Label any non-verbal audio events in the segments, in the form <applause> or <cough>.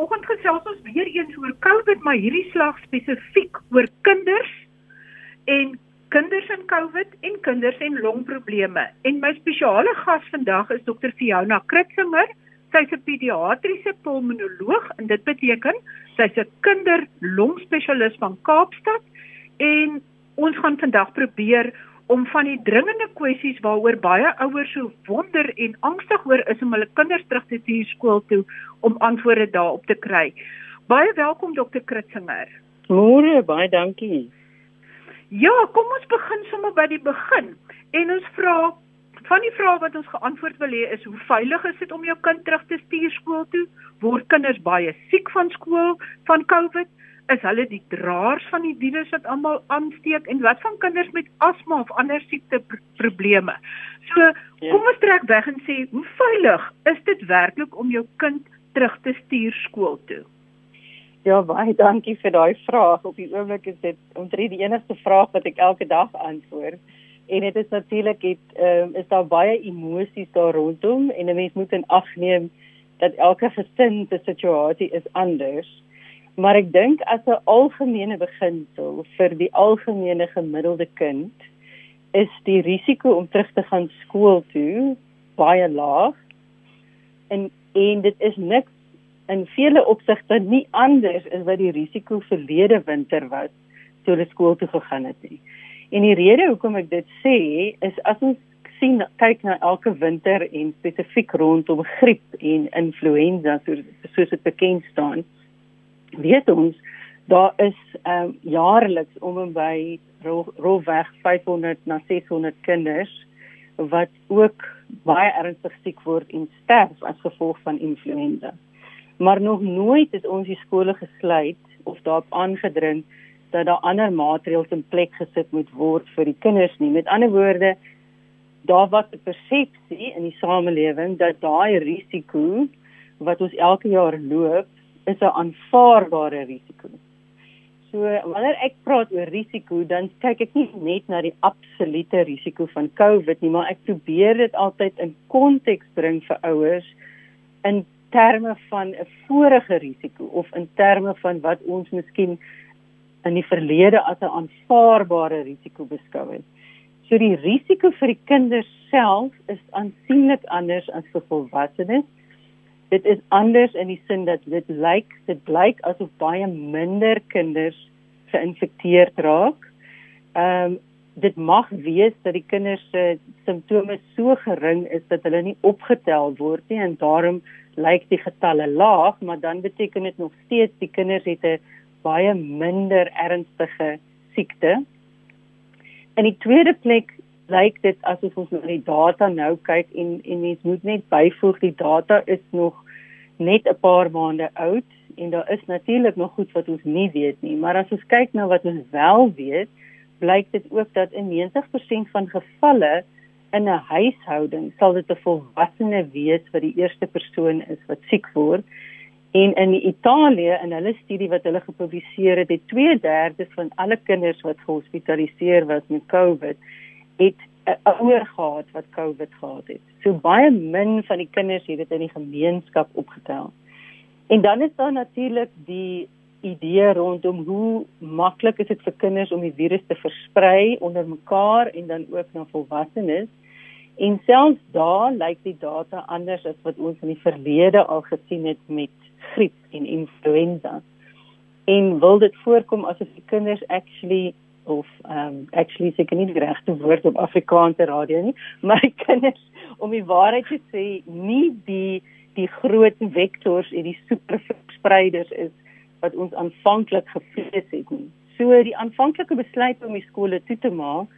vanoggend gesels ons weer eens oor COVID, maar hierdie slag spesifiek oor kinders en kinders en COVID en kinders en longprobleme. En my spesiale gas vandag is dokter Fiona Kritzinger. Sy's 'n pediatriese pulmonoloog en dit beteken sy's 'n kinderlongspesialis van Kaapstad en ons gaan vandag probeer om van die dringende kwessies waaroor baie ouers so wonder en angstig oor is om hulle kinders terug te stuur skool toe om antwoorde daarop te kry. Baie welkom dokter Kritzinger. Môre, baie dankie. Ja, kom ons begin sommer by die begin. En ons vra van die vrae wat ons geantwoord wil hê is hoe veilig is dit om jou kind terug te stuur skool toe? Word kinders baie siek van skool van COVID? Is hulle die draers van die virus wat almal aansteek en wat van kinders met asma of ander siekte probleme. So, ja. kom ons trek weg en sê, hoe veilig is dit werklik om jou kind terug te stuur skool toe? Ja, baie dankie vir daai vraag. Op die oomblik is dit omtrent die enigste vraag wat ek elke dag antwoord. En dit is natuurlik het um, is daar baie emosies daar rondom en 'n mens moet in ag neem dat elke gesin se situasie is anders maar ek dink as 'n algemene beginsel vir die algemene gemiddelde kind is die risiko om terug te gaan skool toe baie laag en en dit is niks in vele opsigte nie anders as wat die risiko verlede winter was toe hulle skool toe gegaan het nie. En die rede hoekom ek dit sê is as ons sien kyk na elke winter en spesifiek rondom griep en influenza soos soos dit bekend staan weet ons daar is ehm um, jaarliks om en by rolweg 500 na 600 kinders wat ook baie ernstig siek word en sterf as gevolg van influenza. Maar nog nooit het ons die skole gesluit of daarop aangedring dat daar ander maatreëls in plek gesit moet word vir die kinders nie. Met ander woorde, daar was 'n persepsie in die samelewing dat daai risiko wat ons elke jaar loop is 'n aanvaarbare risiko. So wanneer ek praat oor risiko, dan kyk ek nie net na die absolute risiko van COVID nie, maar ek probeer dit altyd in konteks bring vir ouers in terme van 'n vorige risiko of in terme van wat ons miskien in die verlede as 'n aanvaarbare risiko beskou het. So die risiko vir die kinders self is aansienlik anders as vir volwassenes dit is anders in die sin dat dit lyk dit blyk asof baie minder kinders geïnfekteerd raak. Ehm um, dit mag wees dat die kinders se simptome so gering is dat hulle nie opgetel word nie en daarom lyk die getalle laag, maar dan beteken dit nog steeds die kinders het 'n baie minder ernstige siekte. In die tweede plek lyk dit asof ons na die data nou kyk en en mens moet net byvoeg die data is nog net 'n paar maande oud en daar is natuurlik nog goed wat ons nie weet nie. Maar as ons kyk na wat ons wel weet blyk dit ook dat in 90% van gevalle in 'n huishouding sal dit 'n volwassene wees wat die eerste persoon is wat siek word. En in Italië in hulle studie wat hulle gepubliseer het, het 2/3 van alle kinders wat gehospitaliseer was met COVID, het 'n ouer gehad wat COVID gehad het. So baie min van die kinders het dit in die gemeenskap opgetel. En dan is daar natuurlik die idee rondom hoe maklik is dit vir kinders om die virus te versprei onder mekaar en dan ook na volwassenes. En selfs daar lyk die data anders as wat ons in die verlede al gesien het met griep en influenza. En wil dit voorkom asof die kinders actually of um actually seker nie die regte woord op Afrikaanse radio nie, <laughs> maar ek kan dit om die waarheid te sê, nie die die groot vektors en die superverspreiders is wat ons aanvanklik gevrees het nie. So die aanvanklike besluit om die skole toe te maak,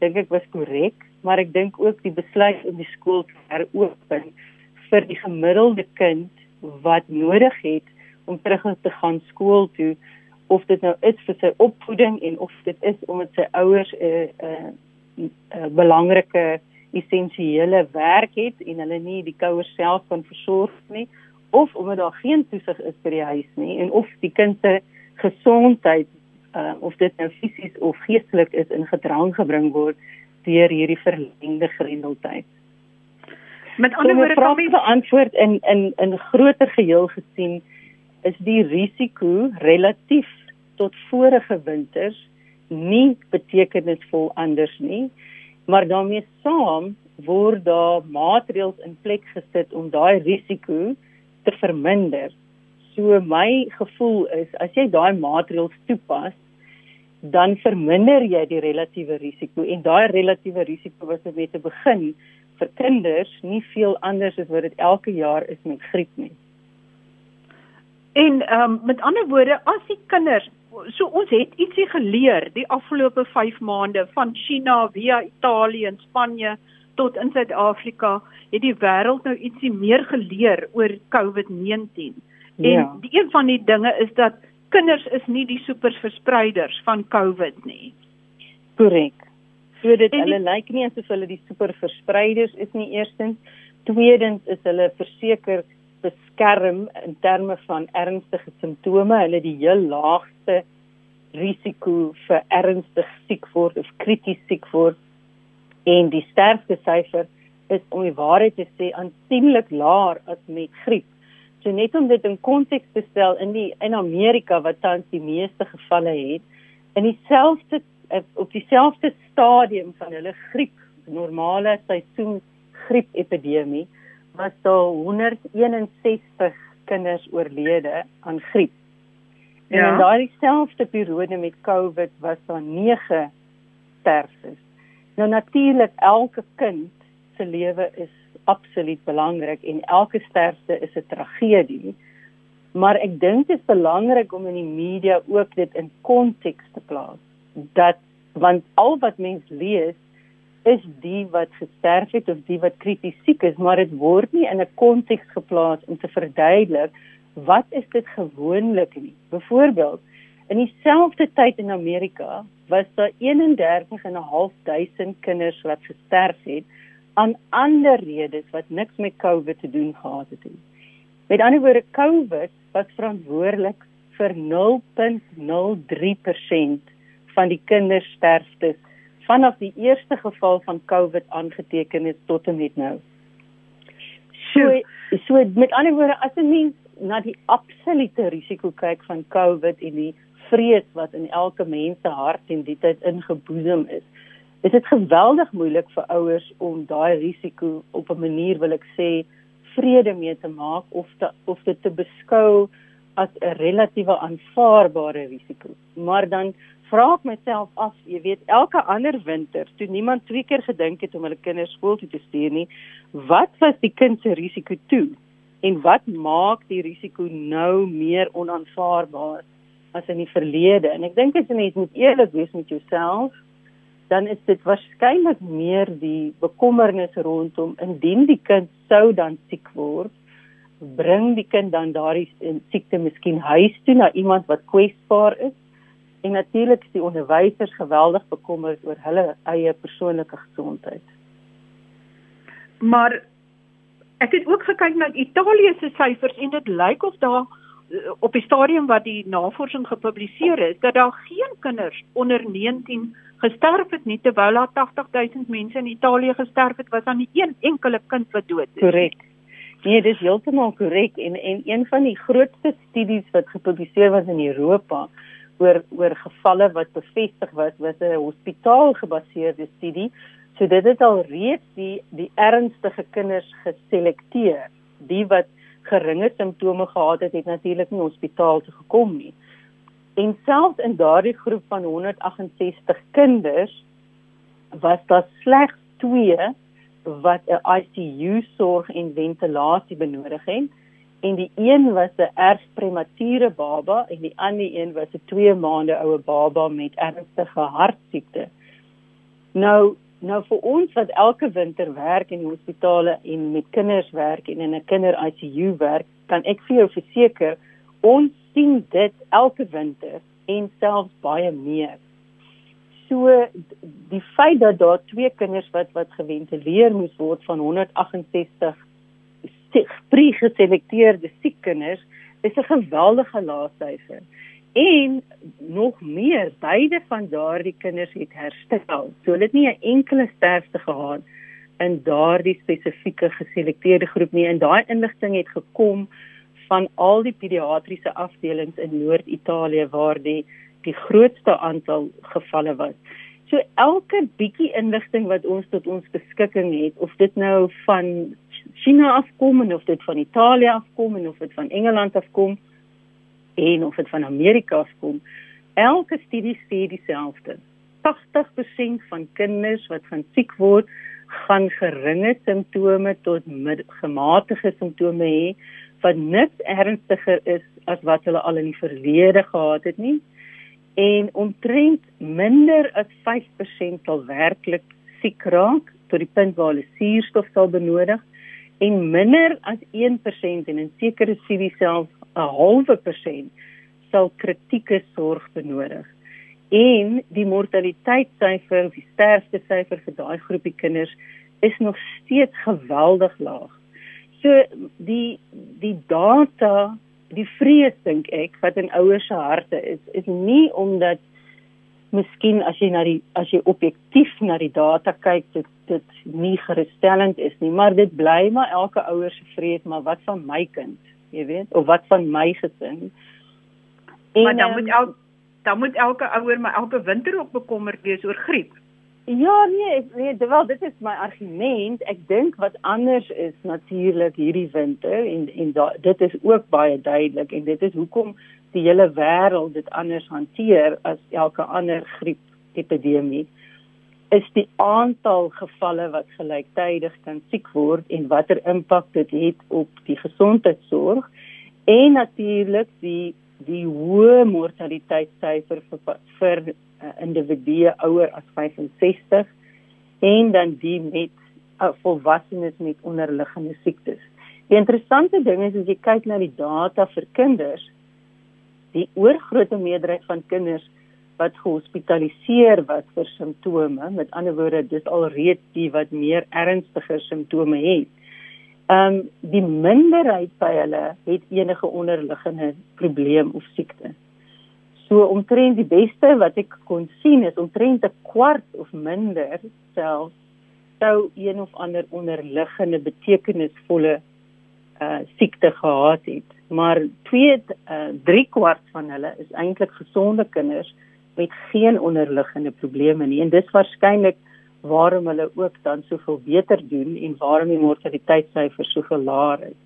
dink ek was korrek, maar ek dink ook die besluit om die skool te heropen vir die gemiddelde kind wat nodig het om terug te gaan skool toe of dit nou is vir sy opvoeding en of dit is omdat sy ouers 'n uh, 'n uh, uh, belangrike essensiële werk het en hulle nie die kouers self kan versorg nie of omdat daar geen toesig is vir die huis nie en of die kind se gesondheid uh, of dit nou fisies of geestelik is in gedrang gebring word deur hierdie verlengde grendeltyd. Met ander woorde kan mens beantwoord in in in groter geheel gesien is die risiko relatief tot vorige winters nie betekenisvol anders nie, maar daarmee saam word daar maatreëls in plek gesit om daai risiko te verminder. So my gevoel is as jy daai maatreëls toepas, dan verminder jy die relatiewe risiko en daai relatiewe risiko was met te begin vir kinders nie veel anders as wat dit elke jaar is met griep nie. En ehm um, met ander woorde, as die kinders so ons het ietsie geleer die afgelope 5 maande van China via Italië en Spanje tot in Suid-Afrika het die wêreld nou ietsie meer geleer oor COVID-19. En ja. die een van die dinge is dat kinders is nie die superverspreiders van COVID nie. Korrek. So dit hulle lyk nie asof hulle die superverspreiders is nie eerstens. Tweedens is hulle verseker beskerm in terme van ernstige simptome. Hulle die heel laagste risiko vir ernstig siek word of krities siek word en die sterfte syfer is om die waarheid te sê aansienlik laer as met griep. So net om dit in konteks te stel in die in Amerika wat tans die meeste gevalle het, in dieselfde op dieselfde stadium van hulle griep normale seisoen griep epidemie was daar 161 kinders oorlede aan griep. En ja. in daardie selfde periode met COVID was daar 9 sterftes. Nou natuurlik elke kind se lewe is absoluut belangrik en elke sterfte is 'n tragedie. Maar ek dink dit is belangrik om in die media ook dit in konteks te plaas. Dat want al wat mens lees is die wat gesterf het of die wat krities siek is, maar dit word nie in 'n konteks geplaas om te verduidelik wat is dit gewoonlik nie. Byvoorbeeld, in dieselfde tyd in Amerika was daar 31.500 kinders wat gesterf het aan ander redes wat niks met COVID te doen gehad het nie. Met ander woorde, COVID was verantwoordelik vir 0.03% van die kindersterftes vanaf die eerste geval van COVID aangeteken is tot en met nou. So so met ander woorde as 'n mens na die absolute risiko kyk van COVID en die vrees wat in elke mens se hart en dit tyd ingeboesem is, is dit geweldig moeilik vir ouers om daai risiko op 'n manier wil ek sê vrede mee te maak of te, of dit te beskou as 'n relatiewe aanvaarbare risiko. Maar dan vra ek myself af, jy weet, elke ander winter, toe niemand twee keer gedink het om hulle kinders skool toe te stuur nie, wat was die kind se risiko toe? En wat maak die risiko nou meer onaanvaarbaar as in die verlede? En ek dink as jy net moet eerlik wees met jouself, dan is dit waarskynlik meer die bekommernis rondom indien die kind sou dan siek word bring die kind dan daardie siekte miskien huis toe na iemand wat kwesbaar is En natuurlik is die onderwysers geweldig bekommerd oor hulle eie persoonlike gesondheid. Maar ek het ook gekyk na Italië se syfers en dit lyk of daar eh, op die stadium wat die navorsing gepubliseer is dat daar geen kinders onder 19 gesterf het nie terwyl daar 80000 mense in Italië gesterf het was aan die een enkele kind wat dood is. Korrek. Nee, dis heeltemal korrek en en een van die grootste studies wat gepubliseer was in Europa oor oor gevalle wat bevestig was was 'n hospitaal gebaseerde studie. So dit het al reeds die die ernstige kinders geselekteer. Die wat geringe simptome gehad het, het natuurlik nie hospitaal toe gekom nie. En selfs in daardie groep van 168 kinders was daar slegs 2 wat 'n ICU sorg en ventilasie benodig het en die een was 'n erg premature baba en die ander een was 'n 2 maande oue baba met ernstige hartsiekte. Nou nou vir ons wat elke winter werk in hospitale en met kinders werk en in 'n kinder ICU werk, kan ek vir jou verseker ons sien dit elke winter en selfs baie meer. So die feit dat daar twee kinders wat wat geventileer moes word van 168 pre-geselekteerde siek kinders is 'n geweldige laagsyfer. En nog meer, beide van daardie kinders het herstel. So hulle het nie 'n enkele sterfte gehad in daardie spesifieke geselekteerde groep nie. En daai inligting het gekom van al die pediatriese afdelings in Noord-Italië waar die die grootste aantal gevalle was. So elke bietjie inligting wat ons tot ons beskikking het, of dit nou van China afkom en of dit van Italië afkom en of dit van Engeland afkom en of dit van Amerika afkom, elke studie sê dieselfde. 80% van kinders wat gaan siek word, gaan geringe simptome tot gematige simptome hê wat niks ernstiger is as wat hulle al in die verlede gehad het nie. En omtrent minder as 5% sal werklik siek raak tot die punt waar hulle suurstof sal benodig en minder as 1% en in sekere studies selfs 'n halwe persent sal kritieke sorg benodig. En die mortaliteitssyfer, die sterftesyfer vir daai groepie kinders is nog steeds geweldig laag. So die die data, die vrees dink ek wat in ouers se harte is, is nie omdat miskien as jy na die as jy objektief na die data kyk dit dit nie gerusstellend is nie, maar dit bly maar elke ouer se vrees, maar wat van my kind, jy weet, of wat van my gesin? En, maar dan moet ehm, el dan moet elke ouer maar elke winter ook bekommerd wees oor griep. Ja, nee, nee, wel dit is my argument. Ek dink wat anders is natuurlik hierdie winter en en da, dit is ook baie duidelik en dit is hoekom die hele wêreld dit anders hanteer as elke ander griep epidemie is die aantal gevalle wat gelyktydig kan siek word en watter impak dit het op die gesondheidsorg en natuurlik die die hoë mortaliteitssyfer vir, vir uh, individue ouer as 65 en dan die met uh, volwassenes met onderliggende siektes. Die interessante ding is as jy kyk na die data vir kinders, die oorgrootste meerderheid van kinders wat gehospitaliseer was vir simptome, met ander woorde, dis alreeds die wat meer ernstige simptome het. Ehm um, die minderheid by hulle het enige onderliggende probleem of siekte. So omtrent die beste wat ek kon sien is omtrent 'n kwart of minder self sou een of ander onderliggende betekenisvolle uh siekte gehad het. Maar twee uh 3 kwart van hulle is eintlik gesonde kinders met geen onderliggende probleme nie en dis waarskynlik waarom hulle ook dan soveel beter doen en waarom die mortaliteitssyfer soveel laer is.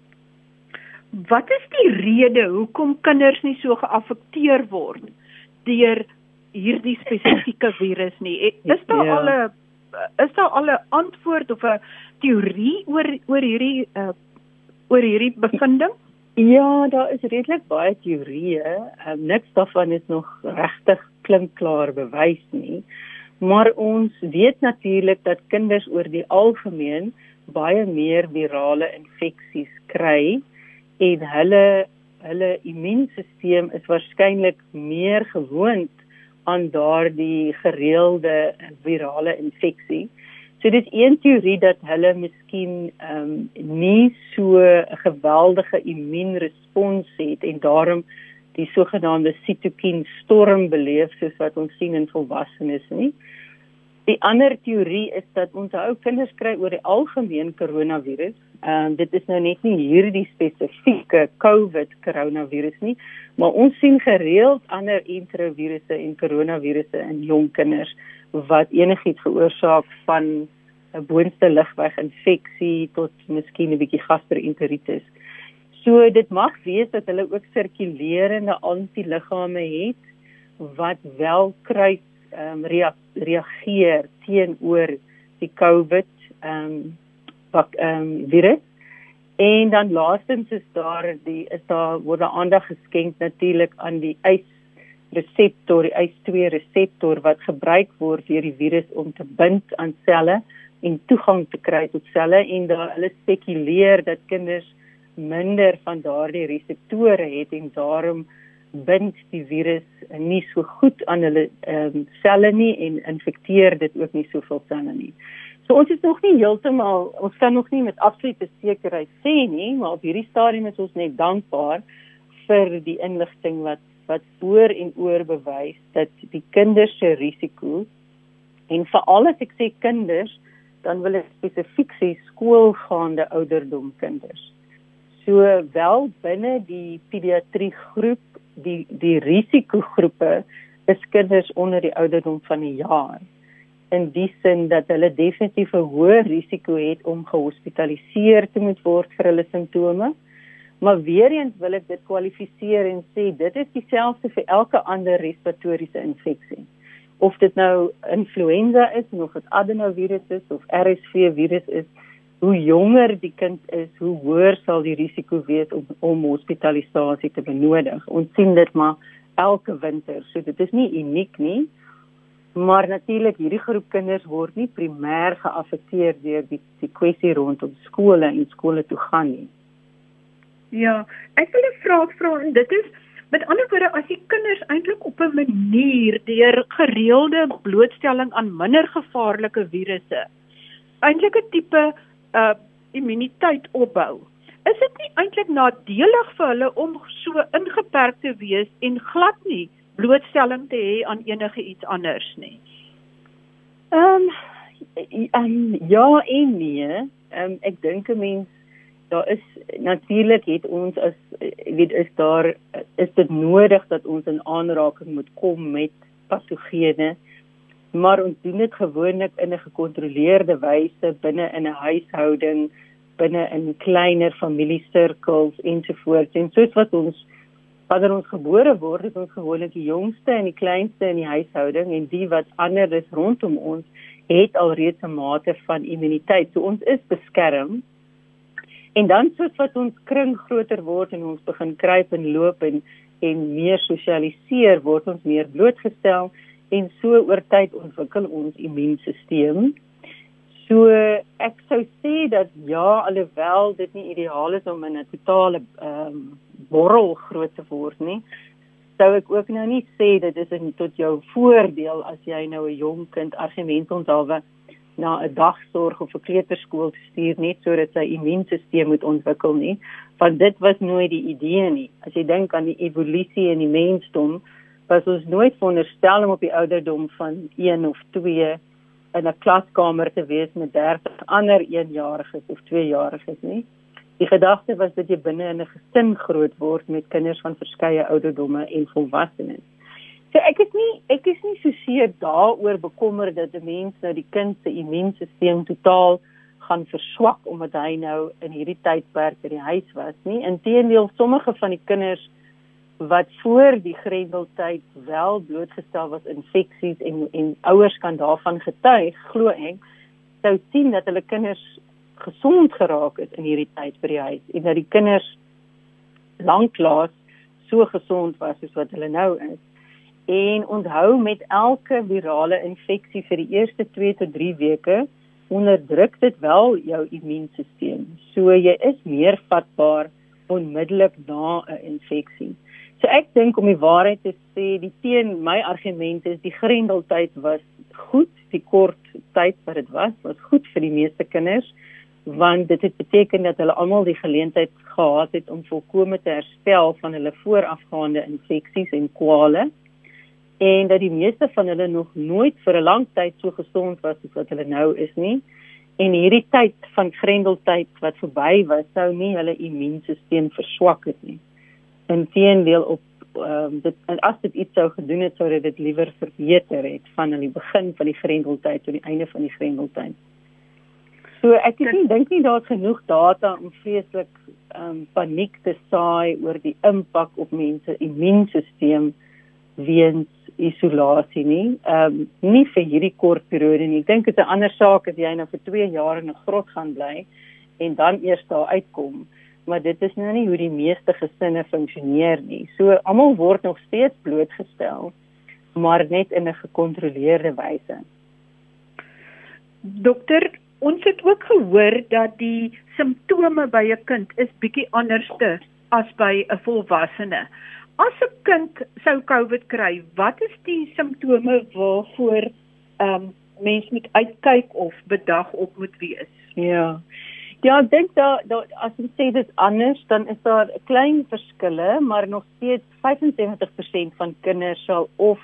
Wat is die rede hoekom kinders nie so geaffekteer word deur hierdie spesifieke virus nie? Is daar ja. al 'n is daar al 'n antwoord of 'n teorie oor oor hierdie uh, oor hierdie bevinding? Ja, daar is redelik baie teorieë. Um, niks daarvan is nog regtig klinkklaar bewys nie. Maar ons weet natuurlik dat kinders oor die algemeen baie meer virale infeksies kry en hulle hulle immuunstelsel is waarskynlik meer gewoond aan daardie gereelde virale infeksie. So dit is een teorie dat hulle miskien ehm um, nie so 'n geweldige immuunrespons het en daarom die sogenaamde sitokien storm beleef soos wat ons sien in volwassenes nie. Die ander teorie is dat ons ou kinders kry oor die algemeen koronavirus. Ehm um, dit is nou net nie hierdie spesifieke COVID koronavirus nie, maar ons sien gereeld ander enterovirusse en koronavirusse in jong kinders wat enigiets veroorsaak van 'n boonste lugweginfeksie tot miskien 'n bietjie gastroenteritis. So dit mag wees dat hulle ook sirkulerende antiliggame het wat wel kruis ehm um, rea reageer teenoor die COVID ehm um, pak ehm um, virus. En dan laastens is daar die is daar word daar aandag geskenk natuurlik aan die eis reseptor, die ACE2 reseptor wat gebruik word deur die virus om te bind aan selle en toegang te kry tot selle en daar hulle spekuleer dat kinders minder van daardie reseptore het en daarom bind die virus nie so goed aan hulle ehm um, selle nie en infekteer dit ook nie soveel selle nie. So ons is nog nie heeltemal ons kan nog nie met absolute sekerheid sê nie, maar op hierdie stadium is ons net dankbaar vir die inligting wat wat oor en oor bewys dat die kinders se risiko en veral as ek sê kinders dan wil ek spesifiek sê skoolgaande ouderdom kinders So wel binne die pediatrie groep, die die risikogroepe is kinders onder die ouderdom van 'n jaar. In die sin dat hulle definitief 'n hoër risiko het om gehospitaliseer te moet word vir hulle simptome. Maar weer eens wil ek dit kwalifiseer en sê dit is dieselfde vir elke ander respiratoriese infeksie. Of dit nou influenza is of dit adenovirus is of RSV virus is, hoe jonger die kind is, hoe hoër sal die risiko wees om om hospitalisasie te benodig. Ons sien dit maar elke winter. So dit is nie uniek nie. Maar natuurlik hierdie groep kinders word nie primêr geaffekteer deur die die kwessie rondom skole en skole toe gaan nie. Ja, ek wil 'n vraag vra en dit is met ander woorde as die kinders eintlik op 'n manier deur gereelde blootstelling aan minder gevaarlike virusse eintlik 'n tipe uh immuniteit opbou is dit nie eintlik nadelig vir hulle om so ingeperk te wees en glad nie blootstelling te hê aan enige iets anders nie? Ehm um, um, ja en nee. Ehm um, ek dink 'n mens daar is natuurlik het ons as weet is daar is dit nodig dat ons in aanraking moet kom met patogene maar ons doen dit gewoonlik in 'n gekontroleerde wyse binne in 'n huishouding binne in kleiner familiesirkels ensovoorts. En soos wat ons wanneer ons gebore word is ons gewoonlik die jongste en die kleinste in die huishouding en die wat ander is rondom ons het alreeds 'n mate van immuniteit. So ons is beskerm. En dan soos wat ons kring groter word en ons begin kruip en loop en en meer sosialiseer word ons meer blootgestel en so oor tyd ontwikkel ons immuunstelsel So ek sou sê dat ja, alhoewel dit nie ideaal is om in 'n totale ehm um, borrel groot te word nie, sou ek ook nou nie sê dit is in tot jou voordeel as jy nou 'n jong kind argument onthaalwe na 'n dagsorg of 'n kleuterskool te stuur net sodat sy immuunstelsel moet ontwikkel nie, want dit was nooit die idee nie. As jy dink aan die evolusie in die mensdom, was ons nooit veronderstel om op die ouderdom van 1 of 2 in 'n klaskamer te wees met 30 ander 1-jariges of 2-jariges nie. Die gedagte was dat jy binne in 'n gesin groot word met kinders van verskeie ouderdomme en volwassenes. So ek is nie ek is nie so seer daaroor bekommerd dat 'n mens nou die kind se immuunstelsel totaal gaan verswak omdat hy nou in hierdie tydperk in die huis was nie. Inteendeel, sommige van die kinders wat voor die grendeltyd wel blootgestel was infeksies en en ouers kan daarvan getuig glo ek sou sien dat hulle kinders gesond geraak het in hierdie tyd by die huis en dat die kinders lanklaas so gesond was soos wat hulle nou is. En onthou met elke virale infeksie vir die eerste 2 tot 3 weke onderdruk dit wel jou immuunstelsel. So jy is meer vatbaar onmiddellik na 'n infeksie So ek dink om die waarheid te sê, die teen my argument is die grendeltyd was goed, die kort tyd wat dit was, was goed vir die meeste kinders want dit het beteken dat hulle almal die geleentheid gehad het om volkome te herstel van hulle voorafgaande infeksies en kwale en dat die meeste van hulle nog nooit vir 'n lang tyd so gesond was soos wat hulle nou is nie en hierdie tyd van grendeltyd wat verby was sou nie hulle immuunstelsel verswak het nie inteendeel op ehm um, dit en as dit iets sou gedoen het sou dit liewer verbeter het van aan die begin van die grendeltyd tot die einde van die grendeltyd. So ek ek dink nie daar's genoeg data om vreeslik ehm um, paniek te saai oor die impak op mense immuunstelsel weens isolasie nie. Ehm um, nie vir hierdie kort periode nie. Ek dink dit is 'n ander saak as jy nou vir 2 jaar in 'n grot gaan bly en dan eers daar uitkom maar dit is nou nie hoe die meeste gesinne funksioneer nie. So almal word nog steeds blootgestel, maar net in 'n gekontroleerde wyse. Dokter, ons het ook gehoor dat die simptome by 'n kind is bietjie anderste as by 'n volwassene. As 'n kind sou COVID kry, wat is die simptome waarvoor ehm um, mens moet uitkyk of bedag op moet wees? Ja. Ja, ek dink daar da, as jy sê dit anders, dan is daar 'n klein verskille, maar nog steeds 75% van kinders sal of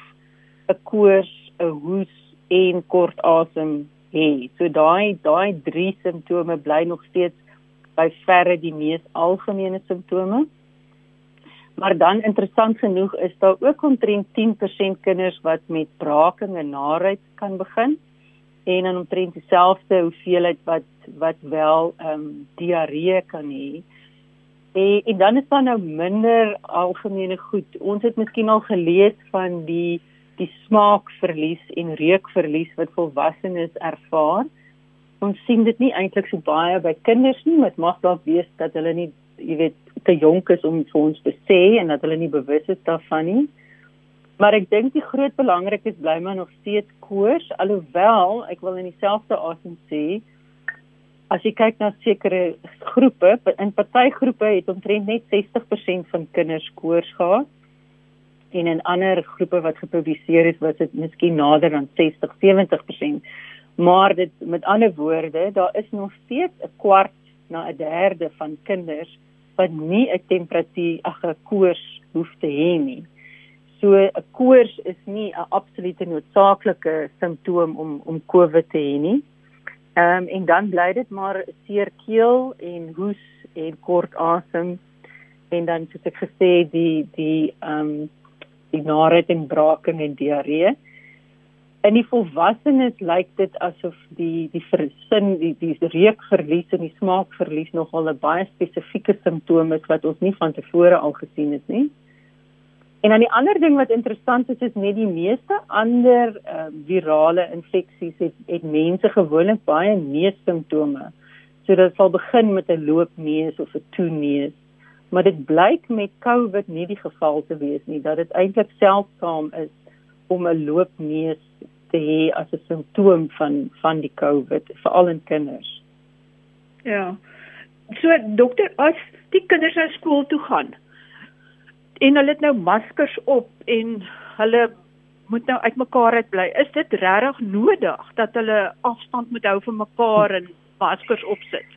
'n koors, 'n hoes en kort asem hê. So daai daai drie simptome bly nog steeds by verre die mees algemene simptome. Maar dan interessant genoeg is daar ook omtrent 10% kinders wat met braking en naait kan begin en dan omtrent dieselfde hoeveelheid wat wat wel ehm um, diarree kan hê. En, en dan is daar nou minder algemene goed. Ons het miskien al gelees van die die smaakverlies en reukverlies wat volwassenes ervaar. Ons sien dit nie eintlik so baie by kinders nie, maar dit mag dalk wees dat hulle nie, jy weet, te jonk is om vir ons te sê en dat hulle nie bewus is daarvan nie. Maar ek dink die groot belangrikheid bly maar nog steeds koors, alhoewel ek wil in dieselfde asem sê as jy kyk na sekere groepe, in party groepe het omtrent net 60% van kinders koors gehad en in ander groepe wat gepubliseer is was dit miskien nader aan 60, 70%. Maar dit met ander woorde, daar is nog steeds 'n kwart na 'n derde van kinders wat nie 'n temperatuur ag 'n koors hoef te hê nie. So 'n koors is nie 'n absolute noodsaaklike simptoom om om COVID te hê nie. Ehm um, en dan bly dit maar seer keel en hoes en kort asem en dan soos ek gesê die die ehm um, die naait en braking en diarree in die volwassenes lyk dit asof die die versin die die reukverlies en die smaakverlies nogal 'n baie spesifieke simptoom is wat ons nie van tevore al gesien het nie. En dan die ander ding wat interessant is is net die meeste ander uh, virale infeksies het het mense gewoonlik baie neussimptome. So dit sal begin met 'n loopneus of 'n toeneus. Maar dit blyk met COVID nie die geval te wees nie dat dit eintlik seldsaam is om 'n loopneus te hê as 'n simptoom van van die COVID veral in kinders. Ja. So dokter, as die kinders na skool toe gaan en hulle het nou maskers op en hulle moet nou uitmekaar uit bly, is dit regtig nodig dat hulle afstand moet hou van mekaar en maskers opsit?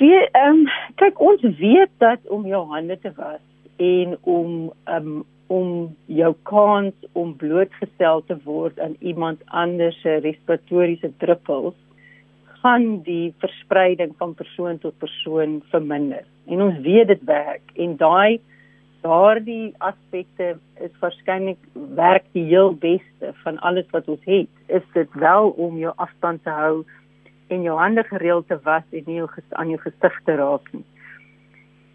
Wie ehm um, kyk ons weet dat om jou hande te was en om ehm um, om jou kans om blootgestel te word aan iemand anders se respiratoriese druppels gaan die verspreiding van persoon tot persoon verminder. En ons weet dit werk en daai daardie aspekte is waarskynlik werk die heel beste van alles wat ons het. Is dit wel om jou afstand te hou en jou hande gereeld te was en nie jou aan jou gesig te raak nie.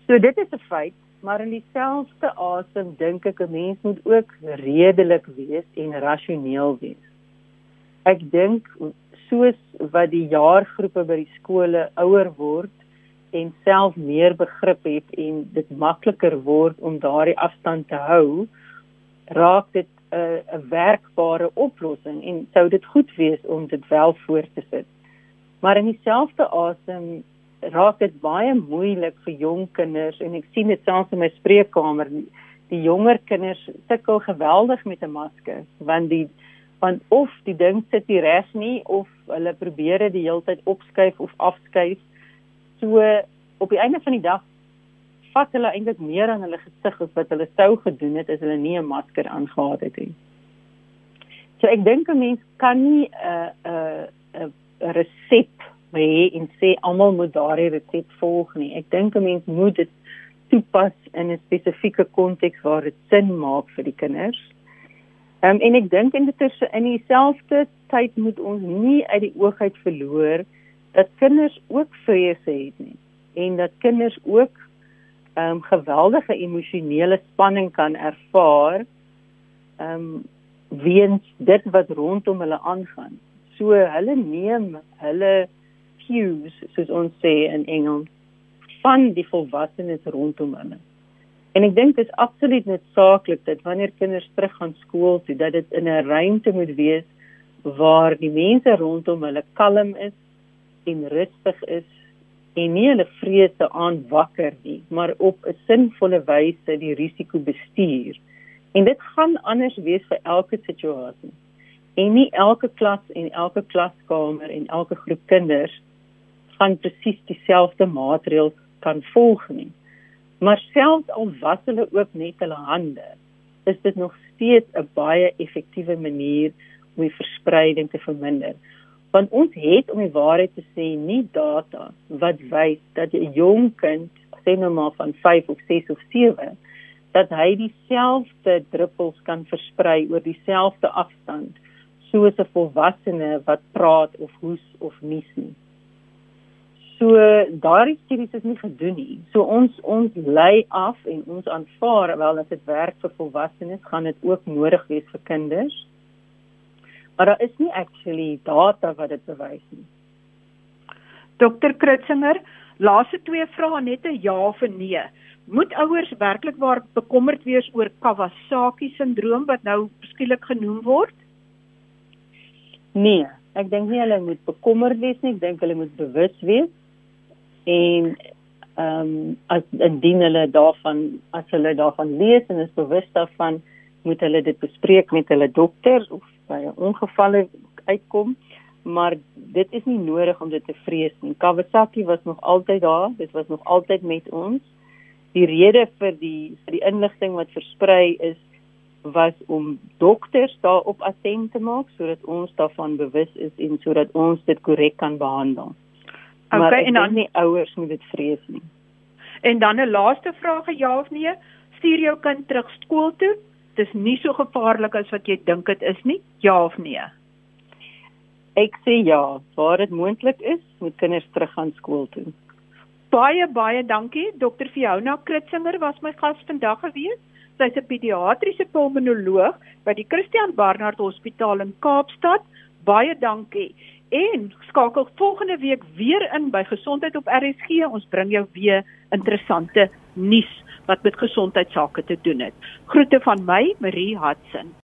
So dit is 'n feit maar in dieselfde asem dink ek 'n mens moet ook redelik wees en rasioneel wees. Ek dink soos wat die jaargroepe by die skole ouer word en self meer begrip het en dit makliker word om daardie afstand te hou, raak dit 'n 'n werkbare oplossing en sou dit goed wees om dit wel voor te sit. Maar in dieselfde asem raak dit baie moeilik vir jong kinders en ek sien dit selfs in my spreekkamer die jonger kinders sukkel geweldig met 'n masker want die want of die ding sit nie reg nie of hulle probeer dit die hele tyd opskuif of afskuif so op die einde van die dag vat hulle eintlik meer aan hulle gesig as wat hulle sou gedoen het as hulle nie 'n masker aangehad het nie so ek dink 'n mens kan nie 'n 'n 'n resep hê en sê almal moet daardie resep volg nie. Ek dink 'n mens moet dit toepas in 'n spesifieke konteks waar dit sin maak vir die kinders. Ehm um, en ek dink in dit is in dieselfde tyd moet ons nie uit die oog uit verloor dat kinders ook vrese het nie en dat kinders ook ehm um, geweldige emosionele spanning kan ervaar ehm um, weens dit wat rondom hulle aangaan. So hulle neem hulle cues soos ons sê in Engels van die volwassenes rondom hulle. En ek dink dit is absoluut noodsaaklik dat wanneer kinders terug gaan skool toe dat dit in 'n ruimte moet wees waar die mense rondom hulle kalm is en rustig is en nie hulle vrese aanwakker nie, maar op 'n sinvolle wyse die risiko bestuur. En dit gaan anders wees vir elke situasie. En nie elke klas en elke klaskamer en elke groep kinders gaan presies dieselfde maatreëls kan volg nie. Maar selfs al was hulle ook net hulle hande, is dit nog steeds 'n baie effektiewe manier om die verspreiding te verminder. Want ons het om die waarheid te sê nie data wat wys dat 'n jong kind, sê nou maar van 5 of 6 of 7, dat hy dieselfde druppels kan versprei oor dieselfde afstand soos 'n volwassene wat praat of hoes of nies nie. So daardie studies is nie gedoen nie. So ons ons lei af en ons aanvaar wel as dit werk vir volwassenes, gaan dit ook nodig wees vir kinders. Maar daar is nie actually data wat dit bewys nie. Dokter Kritzinger, laaste twee vrae net 'n ja of 'n nee. Moet ouers werklik waar bekommerd wees oor Kawasaki sindroom wat nou skielik genoem word? Nee, ek dink nie hulle moet bekommerd wees nie, ek dink hulle moet bewus wees en ehm um, as indien hulle daarvan as hulle daarvan lees en is bewus daarvan moet hulle dit bespreek met hulle dokter of by 'n ongeval uitkom maar dit is nie nodig om dit te vrees nie Kawasaki was nog altyd daar dit was nog altyd met ons die rede vir die vir die inligting wat versprei is was om dokters daarop attent te maak sodat ons daarvan bewus is en sodat ons dit korrek kan behandel Okay, en dan nie ouers moet dit vrees nie. En dan 'n laaste vraag, ja of nee? Stuur jou kind terug skool toe? Dis nie so gevaarlik as wat jy dink dit is nie? Ja of nee? Ek sê ja, waar dit moontlik is, moet kinders terug gaan skool toe. Baie baie dankie. Dr. Fiona Kritzinger was my gas vandag gewees. Sy's 'n pediatriese pulmonoloog by die Christian Barnard Hospitaal in Kaapstad. Baie dankie. En skakel volgende week weer in by Gesondheid op RSG. Ons bring jou weer interessante nuus wat met gesondheidsake te doen het. Groete van my, Marie Hudson.